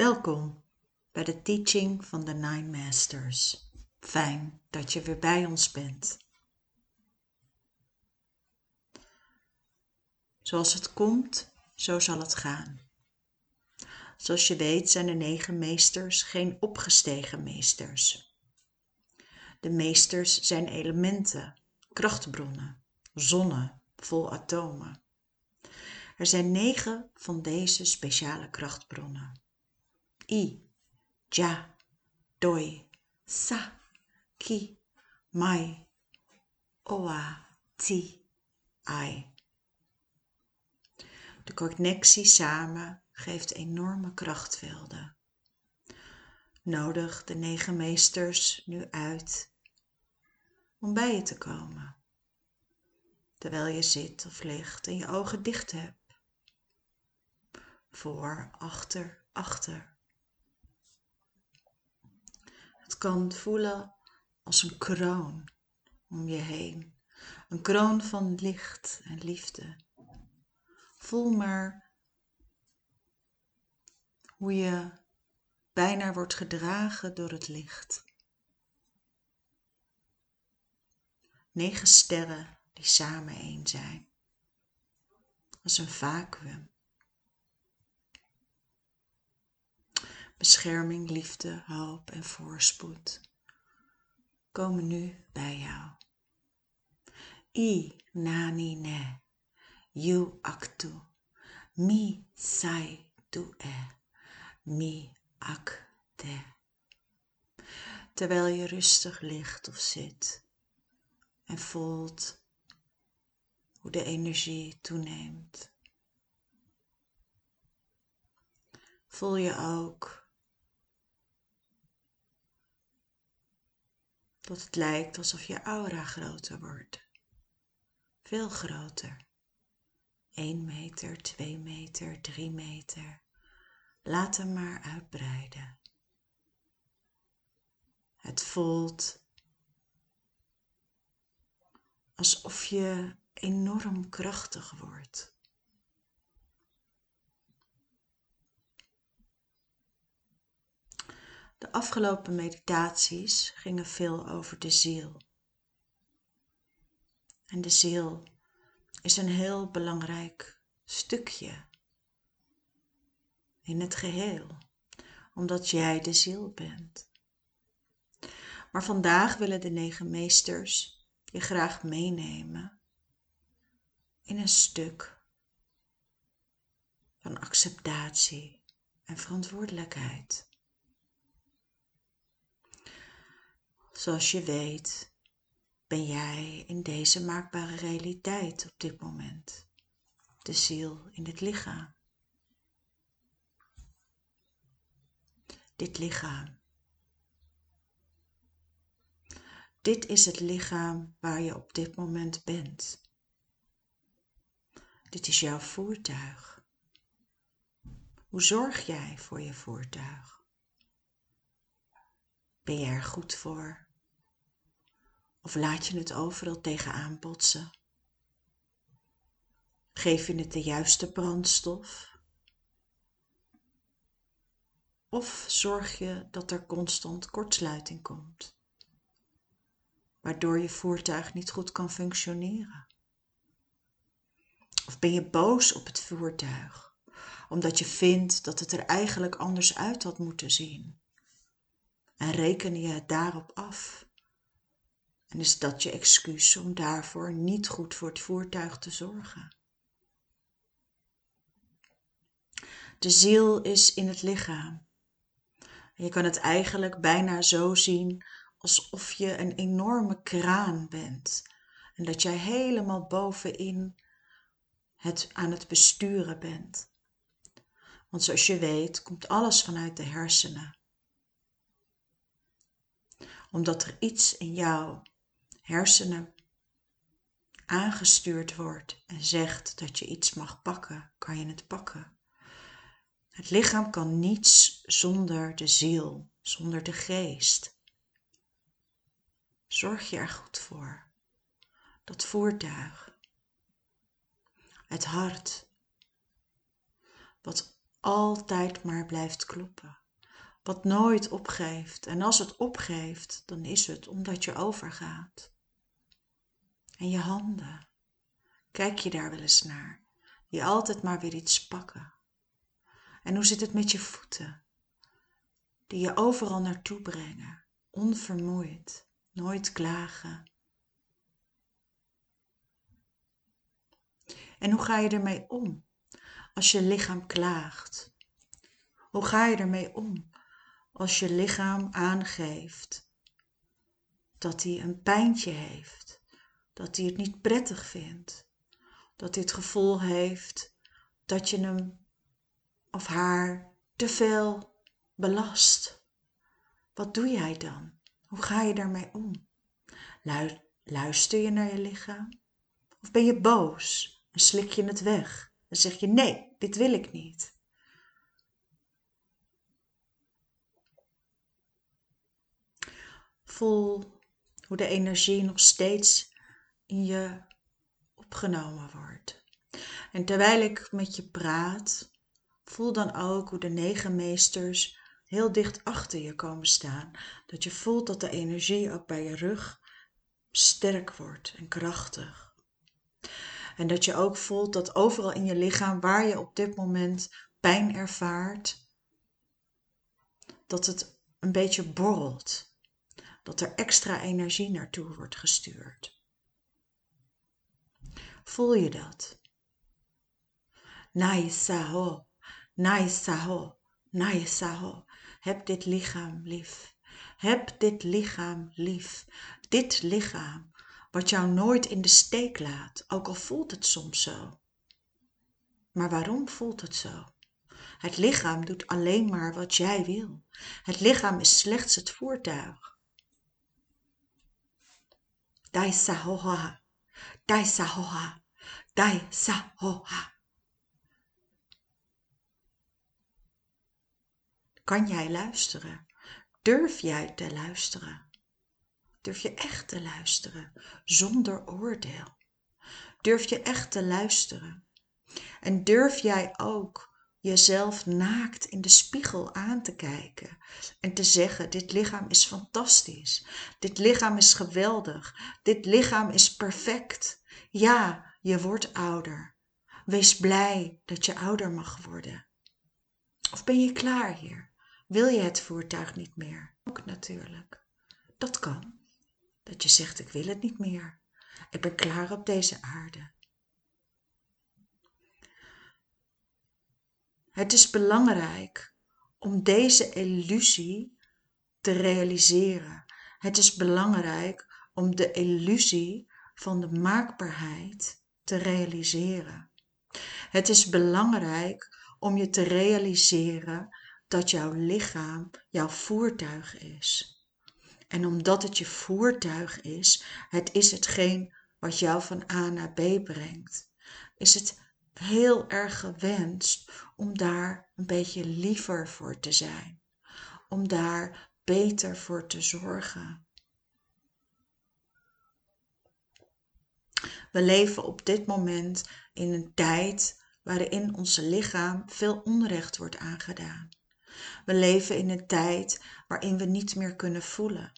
Welkom bij de teaching van de Nine Masters. Fijn dat je weer bij ons bent. Zoals het komt, zo zal het gaan. Zoals je weet zijn de negen meesters geen opgestegen meesters. De meesters zijn elementen, krachtbronnen, zonnen vol atomen. Er zijn negen van deze speciale krachtbronnen. I, Ja, Doi, Sa, Ki, Mai, Oa, Ti, Ai. De connectie samen geeft enorme krachtvelden. Nodig de negen meesters nu uit om bij je te komen, terwijl je zit of ligt en je ogen dicht hebt. Voor, achter, achter. Het kan voelen als een kroon om je heen, een kroon van licht en liefde. Voel maar hoe je bijna wordt gedragen door het licht. Negen sterren die samen één zijn, als een vacuüm. Bescherming, liefde, hoop en voorspoed komen nu bij jou. I nani ne, you aktu, mi sai tu e, mi ak te. Terwijl je rustig ligt of zit en voelt hoe de energie toeneemt. Voel je ook dat het lijkt alsof je aura groter wordt. Veel groter. 1 meter, 2 meter, 3 meter. Laat hem maar uitbreiden. Het voelt alsof je enorm krachtig wordt. De afgelopen meditaties gingen veel over de ziel. En de ziel is een heel belangrijk stukje in het geheel, omdat jij de ziel bent. Maar vandaag willen de negen meesters je graag meenemen in een stuk van acceptatie en verantwoordelijkheid. Zoals je weet, ben jij in deze maakbare realiteit op dit moment, de ziel in het lichaam. Dit lichaam. Dit is het lichaam waar je op dit moment bent. Dit is jouw voertuig. Hoe zorg jij voor je voertuig? Ben je er goed voor? Of laat je het overal tegenaan botsen? Geef je het de juiste brandstof? Of zorg je dat er constant kortsluiting komt, waardoor je voertuig niet goed kan functioneren? Of ben je boos op het voertuig, omdat je vindt dat het er eigenlijk anders uit had moeten zien? En reken je het daarop af? En is dat je excuus om daarvoor niet goed voor het voertuig te zorgen? De ziel is in het lichaam. Je kan het eigenlijk bijna zo zien alsof je een enorme kraan bent en dat jij helemaal bovenin het aan het besturen bent. Want zoals je weet komt alles vanuit de hersenen. Omdat er iets in jou hersenen aangestuurd wordt en zegt dat je iets mag pakken, kan je het pakken. Het lichaam kan niets zonder de ziel, zonder de geest. Zorg je er goed voor. Dat voertuig, het hart, wat altijd maar blijft kloppen. Wat nooit opgeeft. En als het opgeeft, dan is het omdat je overgaat. En je handen. Kijk je daar wel eens naar? Die altijd maar weer iets pakken. En hoe zit het met je voeten? Die je overal naartoe brengen. Onvermoeid. Nooit klagen. En hoe ga je ermee om als je lichaam klaagt? Hoe ga je ermee om als je lichaam aangeeft dat hij een pijntje heeft, dat hij het niet prettig vindt, dat hij het gevoel heeft dat je hem of haar te veel belast? Wat doe jij dan? Hoe ga je daarmee om? Luister je naar je lichaam? Of ben je boos? en slik je het weg. Dan zeg je nee, dit wil ik niet. Voel hoe de energie nog steeds in je opgenomen wordt. En terwijl ik met je praat, voel dan ook hoe de negen meesters heel dicht achter je komen staan. Dat je voelt dat de energie ook bij je rug sterk wordt en krachtig. En dat je ook voelt dat overal in je lichaam waar je op dit moment pijn ervaart, dat het een beetje borrelt. Dat er extra energie naartoe wordt gestuurd. Voel je dat? Nai saho, nai saho. Heb dit lichaam lief. Heb dit lichaam lief. Dit lichaam wat jou nooit in de steek laat, ook al voelt het soms zo. Maar waarom voelt het zo? Het lichaam doet alleen maar wat jij wil. Het lichaam is slechts het voertuig. Dai sahoha, dai sahoha, dai sahoha. Kan jij luisteren? Durf jij te luisteren? Durf je echt te luisteren zonder oordeel? Durf je echt te luisteren? En durf jij ook jezelf naakt in de spiegel aan te kijken en te zeggen: Dit lichaam is fantastisch. Dit lichaam is geweldig. Dit lichaam is perfect. Ja, je wordt ouder. Wees blij dat je ouder mag worden. Of ben je klaar hier? Wil je het voertuig niet meer? Ook natuurlijk. Dat kan. Dat je zegt, ik wil het niet meer. Ik ben klaar op deze aarde. Het is belangrijk om deze illusie te realiseren. Het is belangrijk om de illusie van de maakbaarheid te realiseren. Het is belangrijk om je te realiseren dat jouw lichaam jouw voertuig is. En omdat het je voertuig is, het is hetgeen wat jou van A naar B brengt, is het heel erg gewenst om daar een beetje liever voor te zijn, om daar beter voor te zorgen. We leven op dit moment in een tijd waarin ons lichaam veel onrecht wordt aangedaan. We leven in een tijd waarin we niet meer kunnen voelen.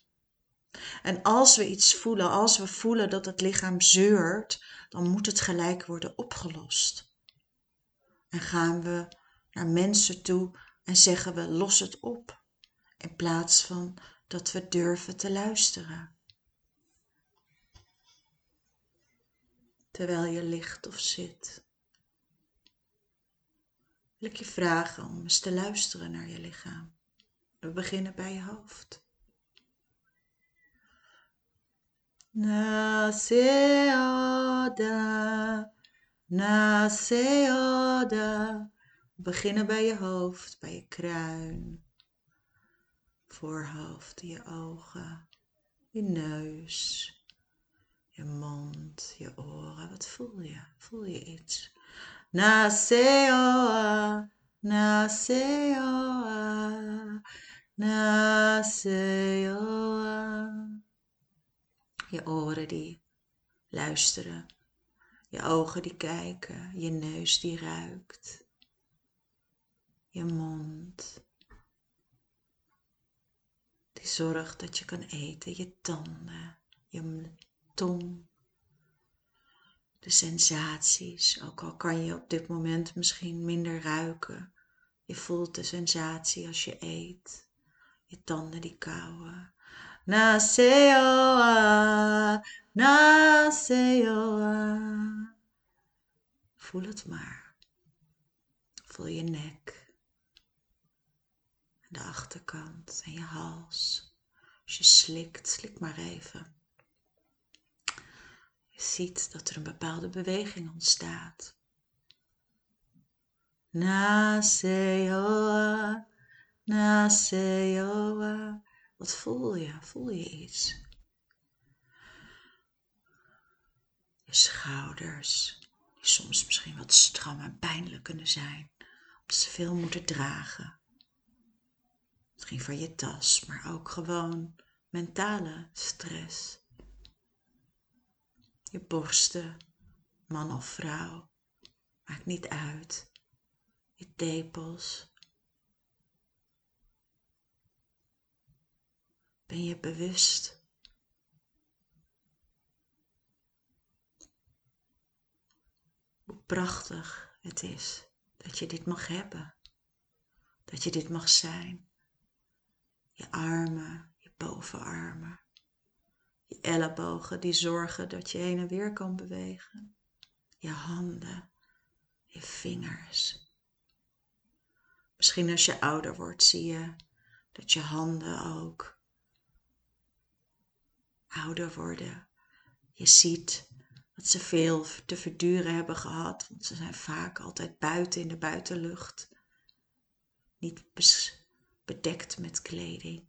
En als we iets voelen, als we voelen dat het lichaam zeurt, dan moet het gelijk worden opgelost. En gaan we naar mensen toe en zeggen we los het op, in plaats van dat we durven te luisteren. Terwijl je ligt of zit. Wil ik je vragen om eens te luisteren naar je lichaam. We beginnen bij je hoofd. Naseada, Naseada. We beginnen bij je hoofd, bij je kruin, voorhoofd, je ogen, je neus, je mond, je oren. Wat voel je? Voel je iets? Naseoa, Naseoa, Naseoa. Je oren die luisteren. Je ogen die kijken. Je neus die ruikt. je mond. Die zorgt dat je kan eten, je tanden, je De sensaties, ook al kan je op dit moment misschien minder ruiken. Je voelt de sensatie als je eet. Je tanden die kauwen. Naseoa, Naseoa. Voel het maar. Voel je nek. De achterkant en je hals. Als je slikt, slik maar even. Ziet dat er een bepaalde beweging ontstaat. Naseoa, Naseoa. Wat voel je? Voel je iets? Je schouders, die soms misschien wat stram en pijnlijk kunnen zijn, omdat ze veel moeten dragen. Misschien van je tas, maar ook gewoon mentale stress. Je borsten, man of vrouw, maakt niet uit. Je tepels, Ben je bewust? Hoe prachtig het is dat je dit mag hebben. Dat je dit mag zijn. Je armen, je bovenarmen. Je ellebogen die zorgen dat je heen en weer kan bewegen. Je handen, je vingers. Misschien als je ouder wordt zie je dat je handen ook ouder worden. Je ziet dat ze veel te verduren hebben gehad, want ze zijn vaak altijd buiten in de buitenlucht, niet bedekt met kleding.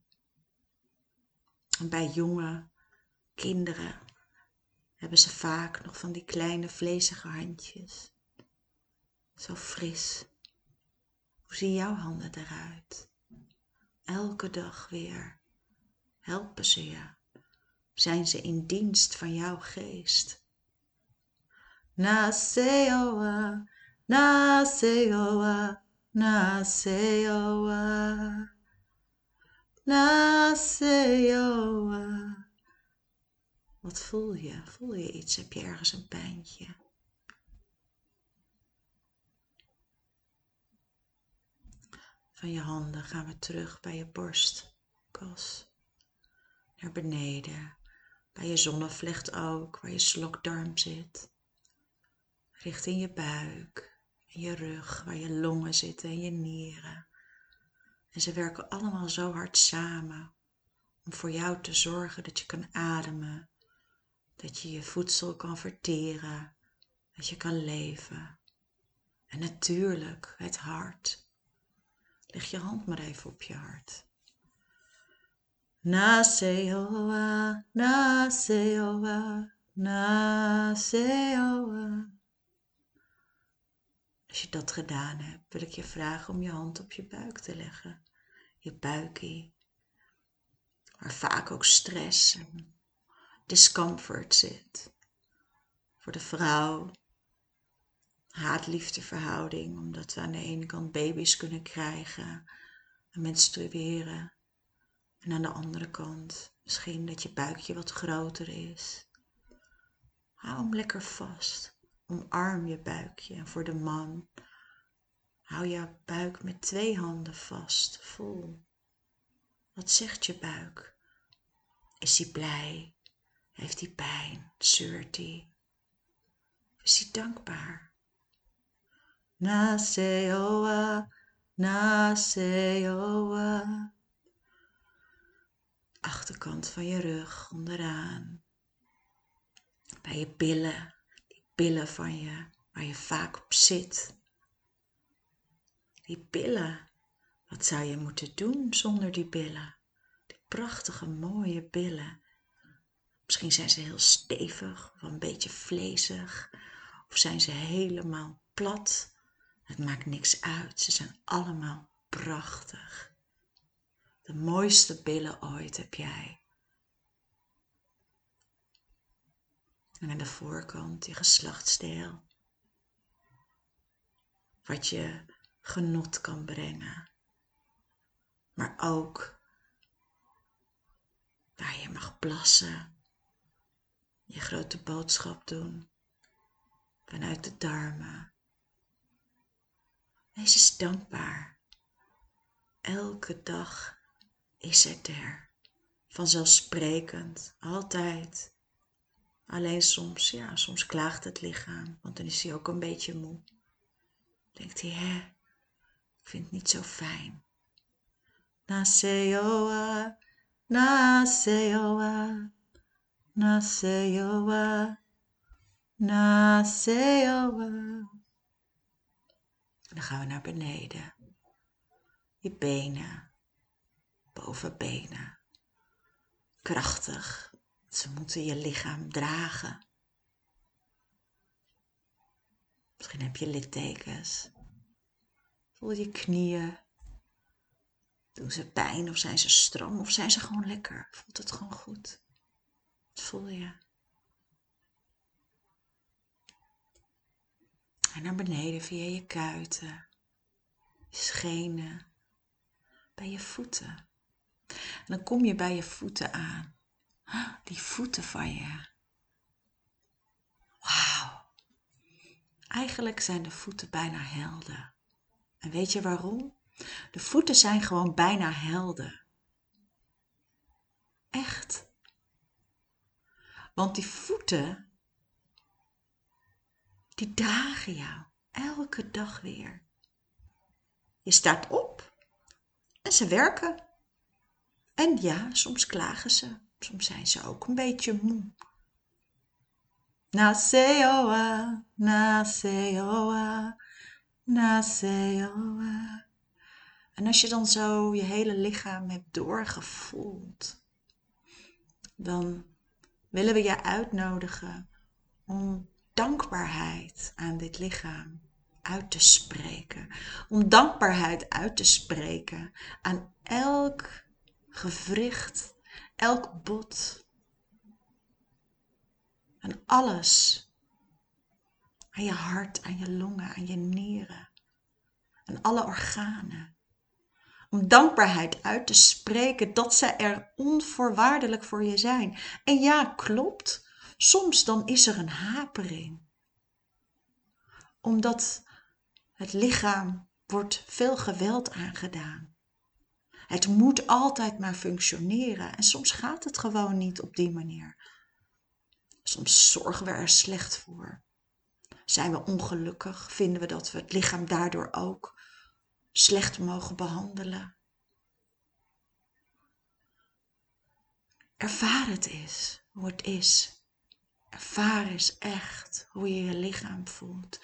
En bij jonge kinderen hebben ze vaak nog van die kleine vlezige handjes. Zo fris. Hoe zien jouw handen eruit? Elke dag weer helpen ze je zijn ze in dienst van jouw geest. Naseoa, Naseoa, Naseoa, Naseoa. Wat voel je? Voel je iets? Heb je ergens een pijntje? Van je handen gaan we terug bij je borstkas. Naar beneden bij je zonnevlecht ook, waar je slokdarm zit. Richting je buik en je rug, waar je longen zitten en je nieren. En ze werken allemaal zo hard samen om voor jou te zorgen dat je kan ademen, dat je je voedsel kan verteren, dat je kan leven. En natuurlijk het hart. Leg je hand maar even op je hart. Naseoa, Naseoa, Naseoa. Als je dat gedaan hebt, wil ik je vragen om je hand op je buik te leggen. Je buikie. Waar vaak ook stress en discomfort zit. Voor de vrouw. Haat-liefdeverhouding, omdat we aan de ene kant baby's kunnen krijgen en menstrueren. En aan de andere kant misschien dat je buikje wat groter is. Hou hem lekker vast. Omarm je buikje. En voor de man, hou je buik met twee handen vast, vol. Wat zegt je buik? Is hij blij? Heeft hij pijn? Zeurt hij? Is hij dankbaar? Naseoa, Naseoa achterkant van je rug, onderaan. Bij je billen, die billen van je, waar je vaak op zit. Die billen, wat zou je moeten doen zonder die billen? Die prachtige, mooie billen. Misschien zijn ze heel stevig of een beetje vlezig. Of zijn ze helemaal plat. Het maakt niks uit. Ze zijn allemaal prachtig. De mooiste billen ooit heb jij. En aan de voorkant je geslachtsdeel. Wat je genot kan brengen. Maar ook waar je mag plassen, je grote boodschap doen vanuit de darmen. Wees eens dankbaar. Elke dag is het er. Vanzelfsprekend, altijd. Alleen soms, ja, soms klaagt het lichaam, want dan is hij ook een beetje moe. Denkt hij, hè, ik vind het niet zo fijn. Naseoa, Naseoa, Naseoa, Naseoa. Dan gaan we naar beneden. Je benen, bovenbenen. Krachtig. Ze moeten je lichaam dragen. Misschien heb je littekens. Voel je knieën. Doen ze pijn of zijn ze stram of zijn ze gewoon lekker? Voelt het gewoon goed? Wat voel je? En naar beneden via je kuiten, je schenen, bij je voeten. En dan kom je bij je voeten aan. Die voeten van je. Wauw. Eigenlijk zijn de voeten bijna helden. En weet je waarom? De voeten zijn gewoon bijna helden. Echt. Want die voeten, die dragen jou elke dag weer. Je staat op en ze werken. En ja, soms klagen ze. Soms zijn ze ook een beetje moe. Naseoa, Naseoa, Naseoa. En als je dan zo je hele lichaam hebt doorgevoeld, dan willen we je uitnodigen om dankbaarheid aan dit lichaam uit te spreken. Om dankbaarheid uit te spreken aan elk gewricht, elk bot, aan alles. Aan je hart, aan je longen, aan je nieren, aan alle organen. Om dankbaarheid uit te spreken dat ze er onvoorwaardelijk voor je zijn. En ja, klopt, soms dan is er een hapering. Omdat het lichaam wordt veel geweld aangedaan. Het moet altijd maar functioneren en soms gaat het gewoon niet op die manier. Soms zorgen we er slecht voor. Zijn we ongelukkig? Vinden we dat we het lichaam daardoor ook slecht mogen behandelen? Ervaar het eens hoe het is. Ervaar eens echt hoe je je lichaam voelt.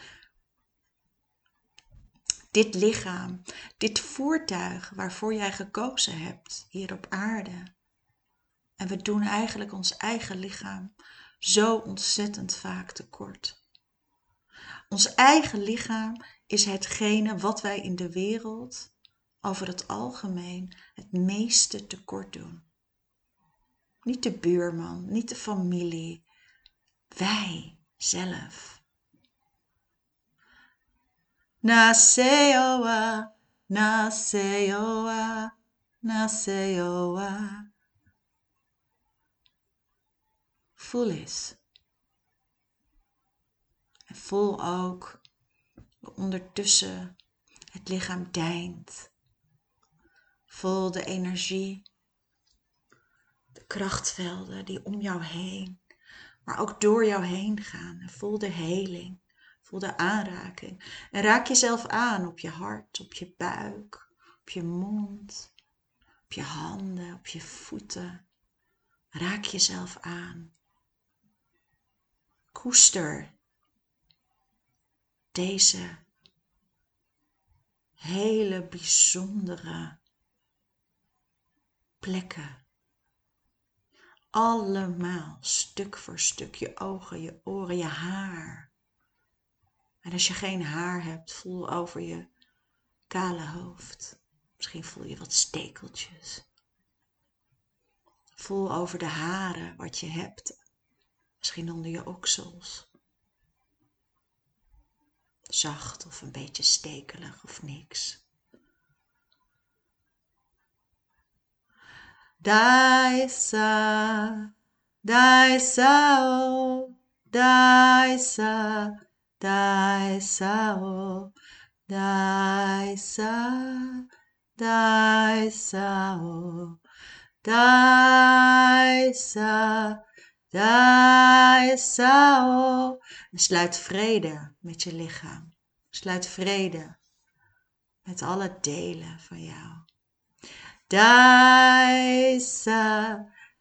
Dit lichaam, dit voertuig waarvoor jij gekozen hebt hier op aarde. En we doen eigenlijk ons eigen lichaam zo ontzettend vaak tekort. Ons eigen lichaam is hetgene wat wij in de wereld over het algemeen het meeste tekort doen. Niet de buurman, niet de familie, wij zelf. Naseoa, Naseoa, Naseoa. Voel eens. En voel ook ondertussen het lichaam deint. Voel de energie, de krachtvelden die om jou heen, maar ook door jou heen gaan. Voel de heling, voel de aanraking. En raak jezelf aan op je hart, op je buik, op je mond, op je handen, op je voeten. Raak jezelf aan. Koester deze hele bijzondere plekken. Allemaal stuk voor stuk. Je ogen, je oren, je haar. En als je geen haar hebt, voel over je kale hoofd. Misschien voel je wat stekeltjes. Voel over de haren wat je hebt. Misschien onder je oksels. Zacht of een beetje stekelig of niks. Daisa, daisa, oh, daisa, daisa, oh, daisa, daisa, oh, daisa, daisa, oh. En sluit vrede met je lichaam. Sluit vrede met alle delen van jou. Daisa,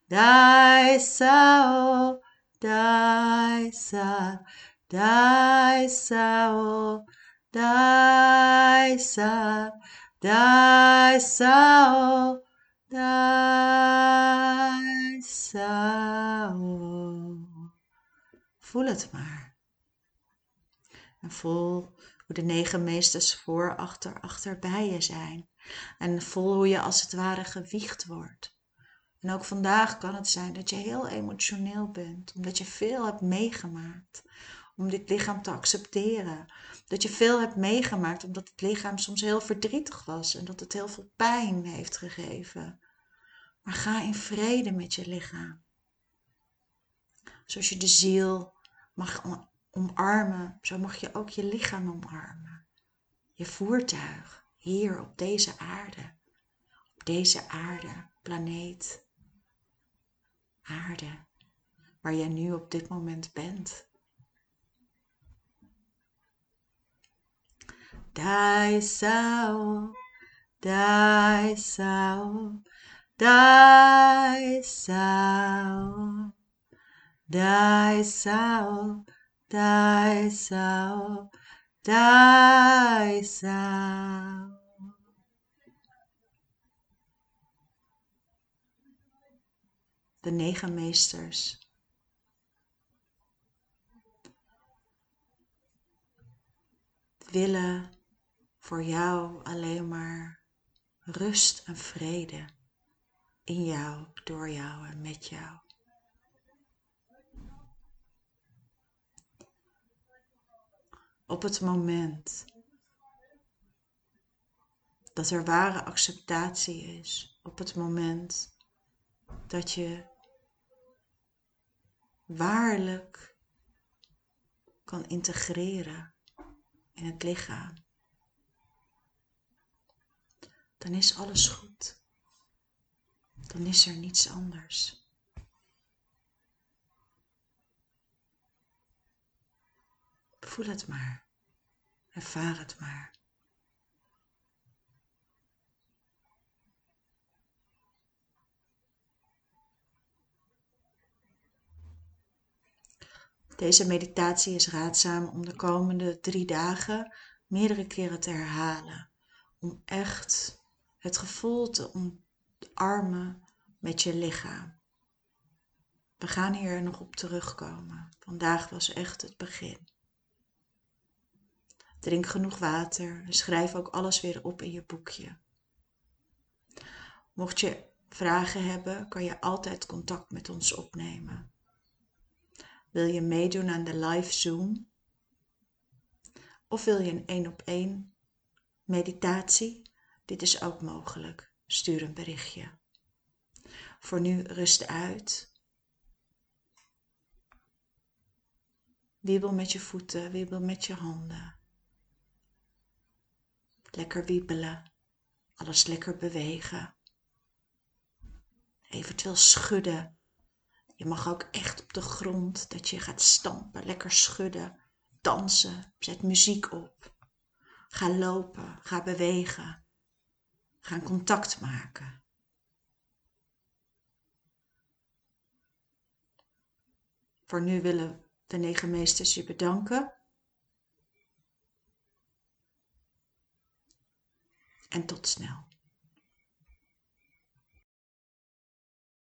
daisa, oh, daisa, daisa, oh, daisa, daisa, oh, Voel het maar. En voel hoe de negen meesters voor, achter, achter bij je zijn. En voel hoe je als het ware gewiegd wordt. En ook vandaag kan het zijn dat je heel emotioneel bent, omdat je veel hebt meegemaakt. Om dit lichaam te accepteren. Dat je veel hebt meegemaakt omdat het lichaam soms heel verdrietig was en dat het heel veel pijn heeft gegeven. Maar ga in vrede met je lichaam. Zoals je de ziel mag omarmen, zo mag je ook je lichaam omarmen. Je voertuig hier op deze aarde, op deze aarde, planeet, aarde, waar jij nu op dit moment bent. Dai sao, dai sao, dai sao, dai sao, dai sao, dai sao. de negen meesters. Willen voor jou alleen maar rust en vrede in jou, door jou en met jou. Op het moment dat er ware acceptatie is, op het moment dat je waarlijk kan integreren in het lichaam, dan is alles goed. Dan is er niets anders. Voel het maar. Ervaar het maar. Deze meditatie is raadzaam om de komende drie dagen meerdere keren te herhalen. Om echt het gevoel te omarmen met je lichaam. We gaan hier nog op terugkomen. Vandaag was echt het begin. Drink genoeg water en schrijf ook alles weer op in je boekje. Mocht je vragen hebben, kan je altijd contact met ons opnemen. Wil je meedoen aan de live Zoom? Of wil je een één op één meditatie? Dit is ook mogelijk. Stuur een berichtje. Voor nu rust uit. Wiebel met je voeten, wiebel met je handen. Lekker wiebelen. Alles lekker bewegen. Eventueel schudden je mag ook echt op de grond dat je gaat stampen, lekker schudden, dansen, zet muziek op. Ga lopen, ga bewegen. Ga contact maken. Voor nu willen de negen meesters je bedanken. En tot snel.